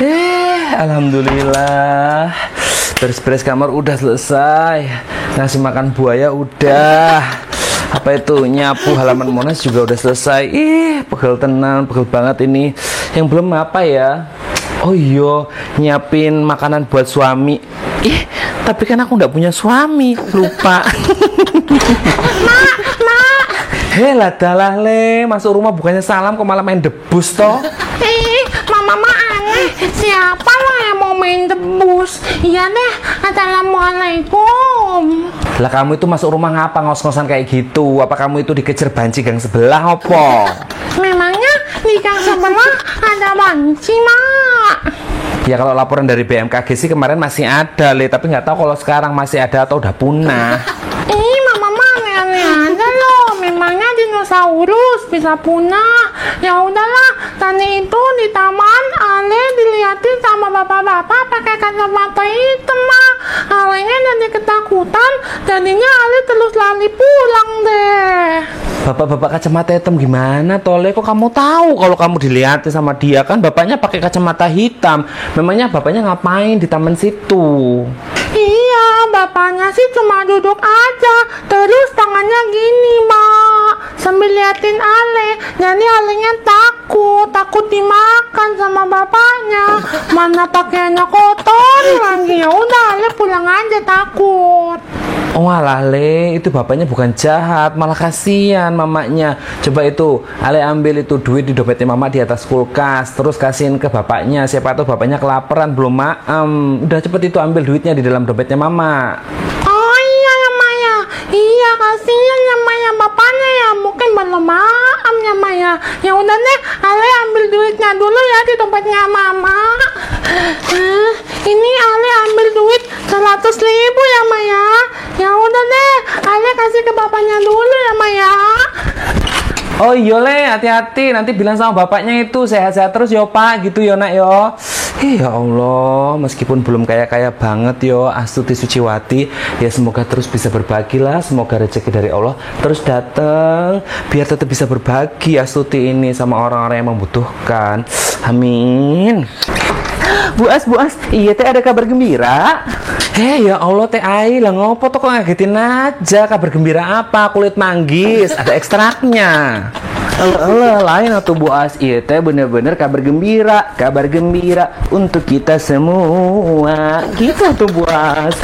Eh, alhamdulillah. Beres-beres kamar udah selesai. Ngasih makan buaya udah. Apa itu nyapu halaman Monas juga udah selesai. Ih, pegel tenang, pegel banget ini. Yang belum apa ya? Oh iya, nyiapin makanan buat suami. Ih, tapi kan aku nggak punya suami, lupa. mak, mak. Hela dalah le, masuk rumah bukannya salam kok malah main debus toh. Eh, mama aneh. Siapa lo yang mau main debus? Iya deh. Assalamualaikum. Lah kamu itu masuk rumah ngapa ngos-ngosan kayak gitu? Apa kamu itu dikejar banci gang sebelah opo? Memangnya di gang sebelah ada banci, Mak? Ya kalau laporan dari BMKG sih kemarin masih ada, Le, tapi nggak tahu kalau sekarang masih ada atau udah punah. Ih, mama mah aneh-aneh aja loh. Memangnya dinosaurus bisa punah. Ya udahlah, tadi itu di taman Ale diliatin sama bapak-bapak pakai kacamata hitam, Mak. Alenya jadi ketakutan, jadinya Ale terus lari pulang deh. Bapak-bapak kacamata hitam gimana, Tole? Kok kamu tahu kalau kamu dilihatin sama dia kan bapaknya pakai kacamata hitam. Memangnya bapaknya ngapain di taman situ? Iya, bapaknya sih cuma duduk aja, terus tangannya gini, Mak. Sambil liatin Ale, jadi Alenya takut, takut dimakan sama bapaknya. Mana pakaiannya kotor lagi, ya udah Ale pulang aja takut. Oh alah Le, itu bapaknya bukan jahat, malah kasihan mamanya. Coba itu, Ale ambil itu duit di dompetnya mama di atas kulkas, terus kasihin ke bapaknya. Siapa tahu bapaknya kelaparan, belum maem. Udah cepet itu ambil duitnya di dalam dompetnya mama. Oh iya ya Maya, iya kasihan ya Maya bapaknya ya mungkin belum maaf ya Maya. Ya udah deh, Ale ambil duitnya dulu ya di dompetnya Mama. Eh, ini Ale ambil duit 100 ribu ya Maya. Ya udah deh, Ale kasih ke bapaknya dulu ya Maya. Oh iya Le, hati-hati. Nanti bilang sama bapaknya itu sehat-sehat terus yo Pak, gitu yo nak yo. Ih, ya Allah, meskipun belum kaya-kaya banget yo Astuti Suciwati, ya semoga terus bisa berbagi lah, semoga rezeki dari Allah terus datang, biar tetap bisa berbagi Astuti ini sama orang-orang yang membutuhkan. Amin. Buas, buas, iya teh ada kabar gembira. Eh ya Allah teh Ai lah ngopo tuh kok ngagetin aja kabar gembira apa kulit manggis ada ekstraknya lain atau buas, iya teh bener-bener kabar gembira, kabar gembira untuk kita semua. Gitu tuh buas.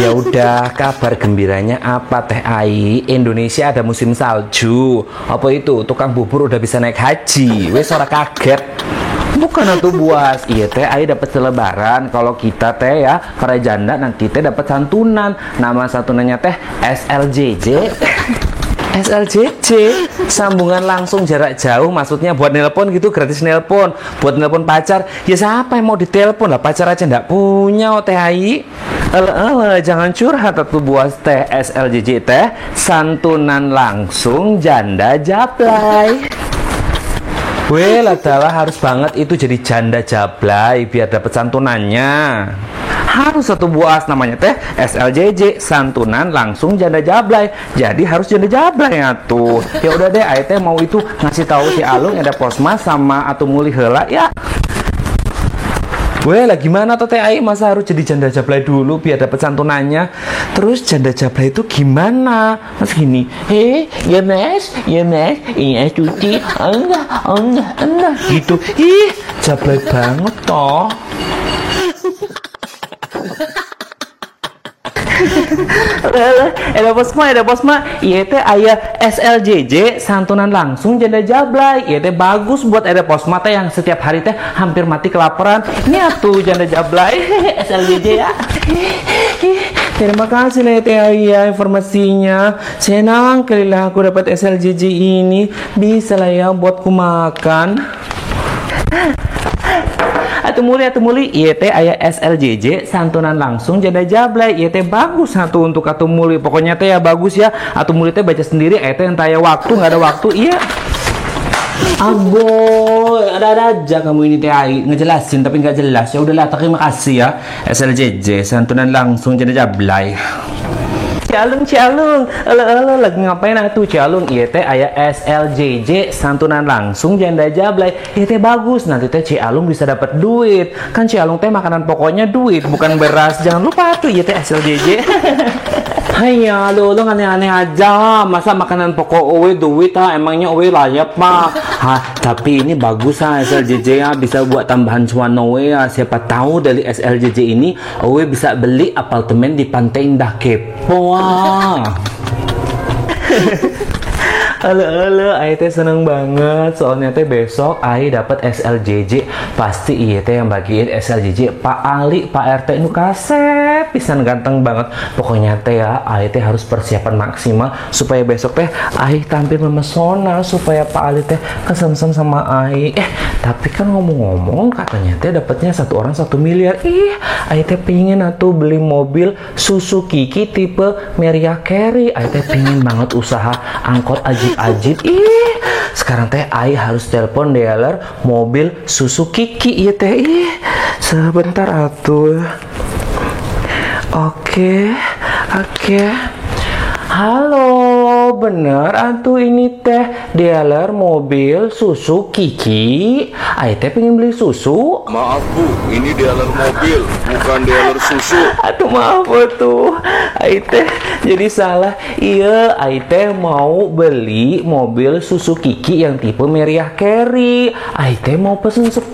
Ya udah, kabar gembiranya apa Teh Ai? Indonesia ada musim salju. Apa itu? Tukang bubur udah bisa naik haji. Wes ora kaget. Bukan atuh buas, iya teh Ai dapat selebaran. Kalau kita teh ya para janda nanti teh dapat santunan. Nama santunannya teh SLJJ. SLJJ sambungan langsung jarak jauh maksudnya buat nelpon gitu gratis nelpon. Buat nelpon pacar ya siapa yang mau ditelepon? Lah pacar aja ndak punya oh Alah, alah, jangan curhat tuh buas teh SLJJ teh. Santunan langsung janda jablay. Weh, adalah harus banget itu jadi janda jablay biar dapat santunannya. Harus satu buas namanya teh SLJJ santunan langsung janda jablay. Jadi harus janda jablay ya tuh. Ya udah deh, Ae teh mau itu ngasih tahu si Alung ada posmas sama atau muli hela ya. Weh, lah gimana tuh teh masa harus jadi janda jablay dulu biar dapat santunannya? Terus janda jablay itu gimana? Mas gini, Eh, ya mes, ya mes, iya cuci, enggak, enggak, enggak. gitu. Ih, jablay banget toh. Ada posma, ada posma. Iya teh ayah SLJJ santunan langsung janda jablay. Iya teh bagus buat ada posma teh yang setiap hari teh hampir mati kelaparan. Ini atuh janda jablay SLJJ ya. Terima kasih lah Teh Ayah informasinya. Senang kali lah aku dapat SLJJ ini. Bisa lah ya buatku makan. Atuh muli, atuh muli, iya teh ayah SLJJ santunan langsung janda jablay. Iya teh bagus satu untuk atuh muli. Pokoknya teh ya bagus ya. Atuh muli teh baca sendiri. Eh teh entah ya waktu nggak ada waktu. Iya. Aboy, ada-ada aja kamu ini Teh ngejelasin tapi nggak jelas. Ya udahlah, terima kasih ya. SLJJ santunan langsung janda jablay. Cialung, Cialung. Elo, elo, lagi ngapain atuh Cialung? Iya teh aya SLJJ santunan langsung janda jablay. Iya teh bagus. Nanti teh Cialung bisa dapat duit. Kan Cialung teh makanan pokoknya duit, bukan beras. Jangan lupa tuh iya teh SLJJ. Hanya lo lo aneh-aneh aja. Masa makanan pokok owe duit ah? Emangnya owe layak pak? Ha, tapi ini bagus ah SLJJ ya bisa buat tambahan cuan owe ya siapa tahu dari SLJJ ini owe bisa beli apartemen di Pantai Indah Kepo ah. Halo, halo, Aie teh seneng banget. Soalnya teh besok Aie dapat SLJJ pasti iya teh yang bagiin SLJJ Pak Ali, Pak RT nu kasep pisan ganteng banget. Pokoknya teh ya Aie teh harus persiapan maksimal supaya besok teh Aie tampil memesona supaya Pak Ali teh kesemsem sama Aie eh tapi kan ngomong-ngomong katanya teh dapatnya satu orang satu miliar. Ih Aie teh pingin atuh beli mobil Suzuki tipe Mariah Carey. Aie teh pingin banget usaha angkot ajib-ajib ih sekarang teh Ai harus telepon dealer mobil Suzuki Kiki. Iya teh ih sebentar atuh oke oke. Halo, bener. Atuh ini teh dealer mobil susu Kiki. Ai teh pengen beli susu. Maaf bu, ini dealer mobil, bukan dealer susu. Aduh maaf tuh. Ai teh jadi salah. Iya Ai teh mau beli mobil susu Kiki yang tipe Meriah Carey Ai teh mau pesen 10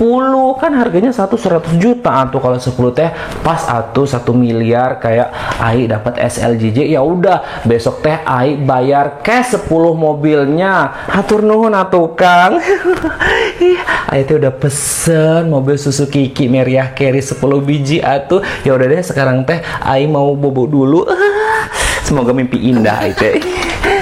Kan harganya satu 100 juta Atuh kalau 10 teh pas atuh 1 miliar. Kayak Ai dapat SLJJ ya udah besok teh Ai bayar cash 10 mobilnya. Atur nuhun atuh Kang. Ai teh udah pesen mobil susu Kiki Meriah Carey 10 biji atuh. Ya udah deh sekarang teh Ai mau bobo dulu. Semoga mimpi indah teh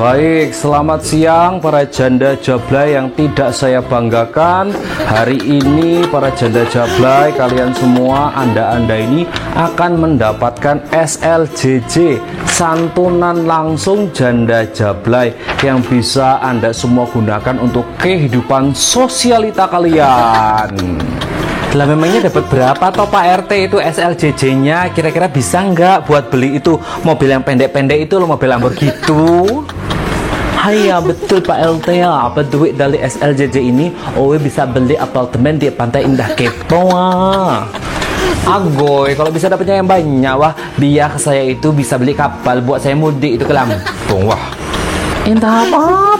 Baik, selamat siang para janda jablay yang tidak saya banggakan. Hari ini para janda jablay, kalian semua, anda-anda ini akan mendapatkan SLJJ Santunan langsung janda jablay Yang bisa anda semua gunakan untuk kehidupan sosialita kalian lah memangnya dapat berapa toh Pak RT itu SLJJ-nya? Kira-kira bisa nggak buat beli itu mobil yang pendek-pendek itu loh mobil Lamborghini gitu? Haya betul Pak LT ya apa duit dari SLJJ ini Owe bisa beli apartemen di Pantai Indah Kepo ah. Agoy kalau bisa dapatnya yang banyak wah biar saya itu bisa beli kapal buat saya mudik itu ke Lampung wah Entah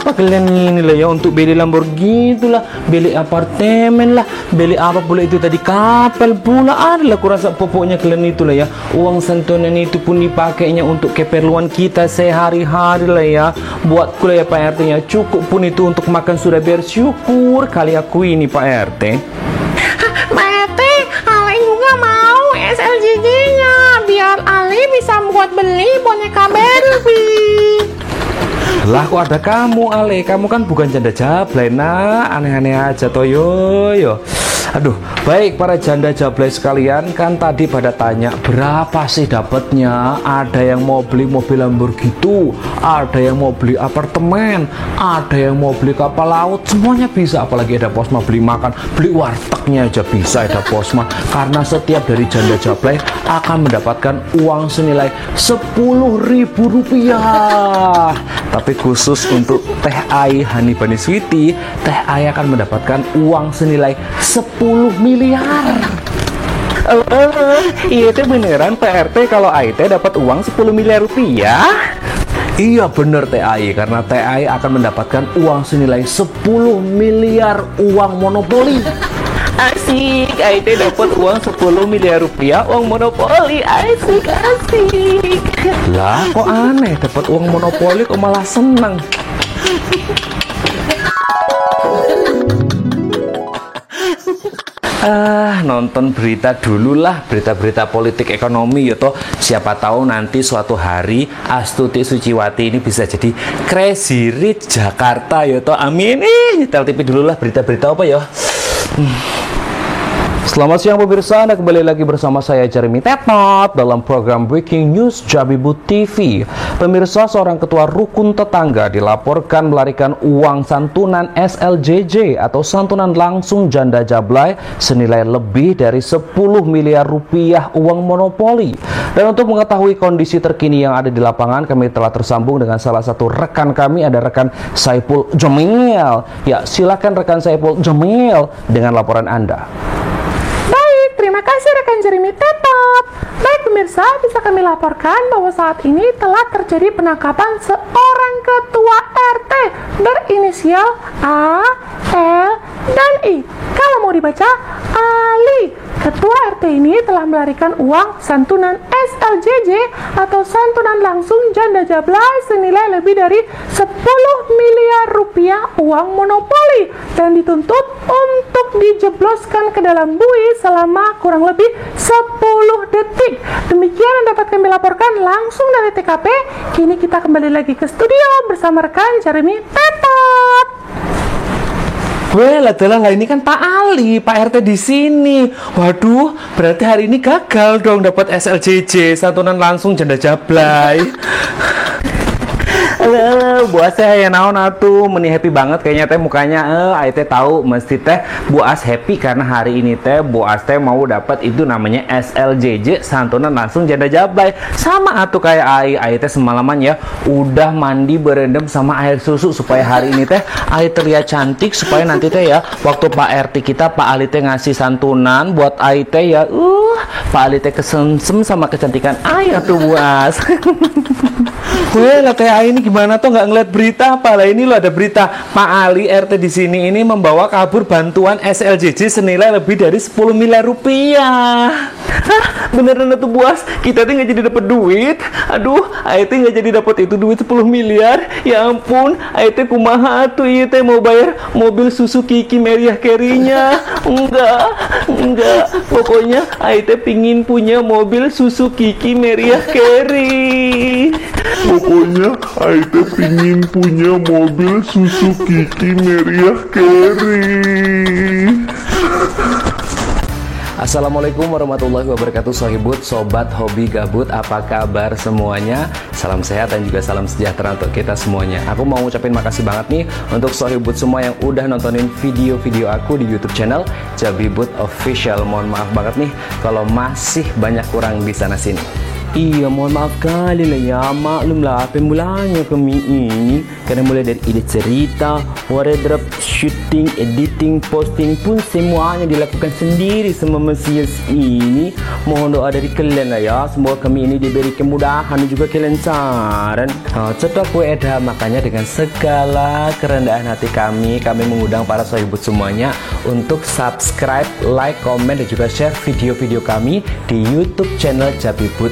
apa-apa kalian ini lah ya untuk beli Lamborghini itulah beli apartemen lah beli apa pula itu tadi? Kapal pula adalah kurasa pokoknya kalian itulah ya. Uang santunan itu pun dipakainya untuk keperluan kita sehari-hari lah ya. Buat kuliah Pak RT nya cukup pun itu untuk makan sudah bersyukur kali aku ini Pak RT Pak RT, Ale juga mau SLJJ-nya biar Ale bisa buat beli boneka Barbie. Lah kok ada kamu Ale? Kamu kan bukan janda jablay nak. Aneh-aneh aja toyo yo Aduh baik para janda jablay sekalian Kan tadi pada tanya Berapa sih dapatnya? Ada yang mau beli mobil Lamborghini Ada yang mau beli apartemen Ada yang mau beli kapal laut Semuanya bisa. Apalagi ada posma beli makan Beli wartegnya aja bisa ada posma. Karena setiap dari janda jablay Akan mendapatkan uang senilai 10.000 rupiah tapi khusus untuk Teh Ai Hani Bani Sweety, Teh Ai akan mendapatkan uang senilai 10 miliar. Oh, iya itu beneran Pak RT kalau Ai teh dapat uang 10 miliar rupiah Iya bener Ai karena Teh Ai akan mendapatkan uang senilai 10 miliar uang monopoli. Asik, teh dapat uang 10 miliar rupiah uang monopoli Asik, asik Lah kok aneh dapat uang monopoli kok malah senang. Ah, nonton berita dulu lah, berita-berita politik ekonomi ya toh. Siapa tahu nanti suatu hari Astuti Suciwati ini bisa jadi crazy rich Jakarta ya toh. Amin. Ih, nyetel TV dulu lah berita-berita apa ya. Hmm. Selamat siang pemirsa, Anda kembali lagi bersama saya Jeremy Tetot dalam program Breaking News Jabibut TV. Pemirsa, seorang ketua rukun tetangga dilaporkan melarikan uang santunan SLJJ atau santunan langsung janda jablay senilai lebih dari 10 miliar rupiah uang monopoli. Dan untuk mengetahui kondisi terkini yang ada di lapangan, kami telah tersambung dengan salah satu rekan kami, ada rekan Saipul Jamil. Ya, silakan rekan Saipul Jamil dengan laporan Anda. Kasih rekan Jeremy Tetot. Baik pemirsa, bisa kami laporkan bahwa saat ini telah terjadi penangkapan seorang ketua RT berinisial A, L, dan I. Kalau mau dibaca, Ali. Ketua RT ini telah melarikan uang santunan SLJJ atau santunan langsung janda jablay senilai lebih dari 10 miliar rupiah uang monopoli dan dituntut untuk dijebloskan ke dalam bui selama kurang lebih 10 detik. Demikian yang dapat kami laporkan langsung dari TKP. Kini kita kembali lagi ke studio bersama rekan Jeremy. Weh, lah lah lah, ini kan Pak Ali, Pak RT di sini. Waduh, berarti hari ini gagal dong dapat SLJJ, santunan langsung janda jablay. Buat saya yang naon atuh, meni happy banget kayaknya teh mukanya. Eh teh tahu mesti teh buas happy karena hari ini teh buas teh mau dapat itu namanya SLJJ santunan langsung janda jablay. Sama atuh kayak ai, ai teh semalaman ya udah mandi berendam sama air susu supaya hari ini teh ai terlihat cantik supaya nanti teh ya waktu Pak RT kita Pak Ali teh ngasih santunan buat ai teh ya. Uh Pak Ali teh kesensem sama kecantikan ai atuh buas. Weh, lah ai ini gimana tuh nggak ngeliat berita apa lah ini lo ada berita Pak Ali RT di sini ini membawa kabur bantuan SLJJ senilai lebih dari 10 miliar rupiah. Beneran tuh buas kita tuh nggak jadi dapat duit. Aduh, AIT nggak jadi dapat itu duit 10 miliar. Ya ampun, AIT kumaha tuh iya teh mau bayar mobil susu Kiki Meriah Carry-nya. Enggak, enggak. Pokoknya AIT pingin punya mobil susu Kiki Meriah Carry. Pokoknya Aida pingin punya mobil Suzuki Meriah Carry. Assalamualaikum warahmatullahi wabarakatuh Sohibut, Sobat Hobi Gabut Apa kabar semuanya? Salam sehat dan juga salam sejahtera untuk kita semuanya. Aku mau ngucapin makasih banget nih Untuk Sohibut semua yang udah nontonin video-video aku di youtube channel Jabibut Official. Mohon maaf banget nih Kalau masih banyak kurang di sana-sini Iya, mohon maaf kali lah ya. Maklumlah apa mulanya kami ini. Karena mulai dari ide cerita, wardrobe, shooting, editing, posting pun semuanya dilakukan sendiri sama Mesias ini. Mohon doa dari kalian lah ya. Semoga kami ini diberi kemudahan dan juga kelancaran. Oh, cetok eda makanya dengan segala kerendahan hati kami, kami mengundang para sohibut semuanya untuk subscribe, like, komen, dan juga share video-video kami di YouTube channel Jabibut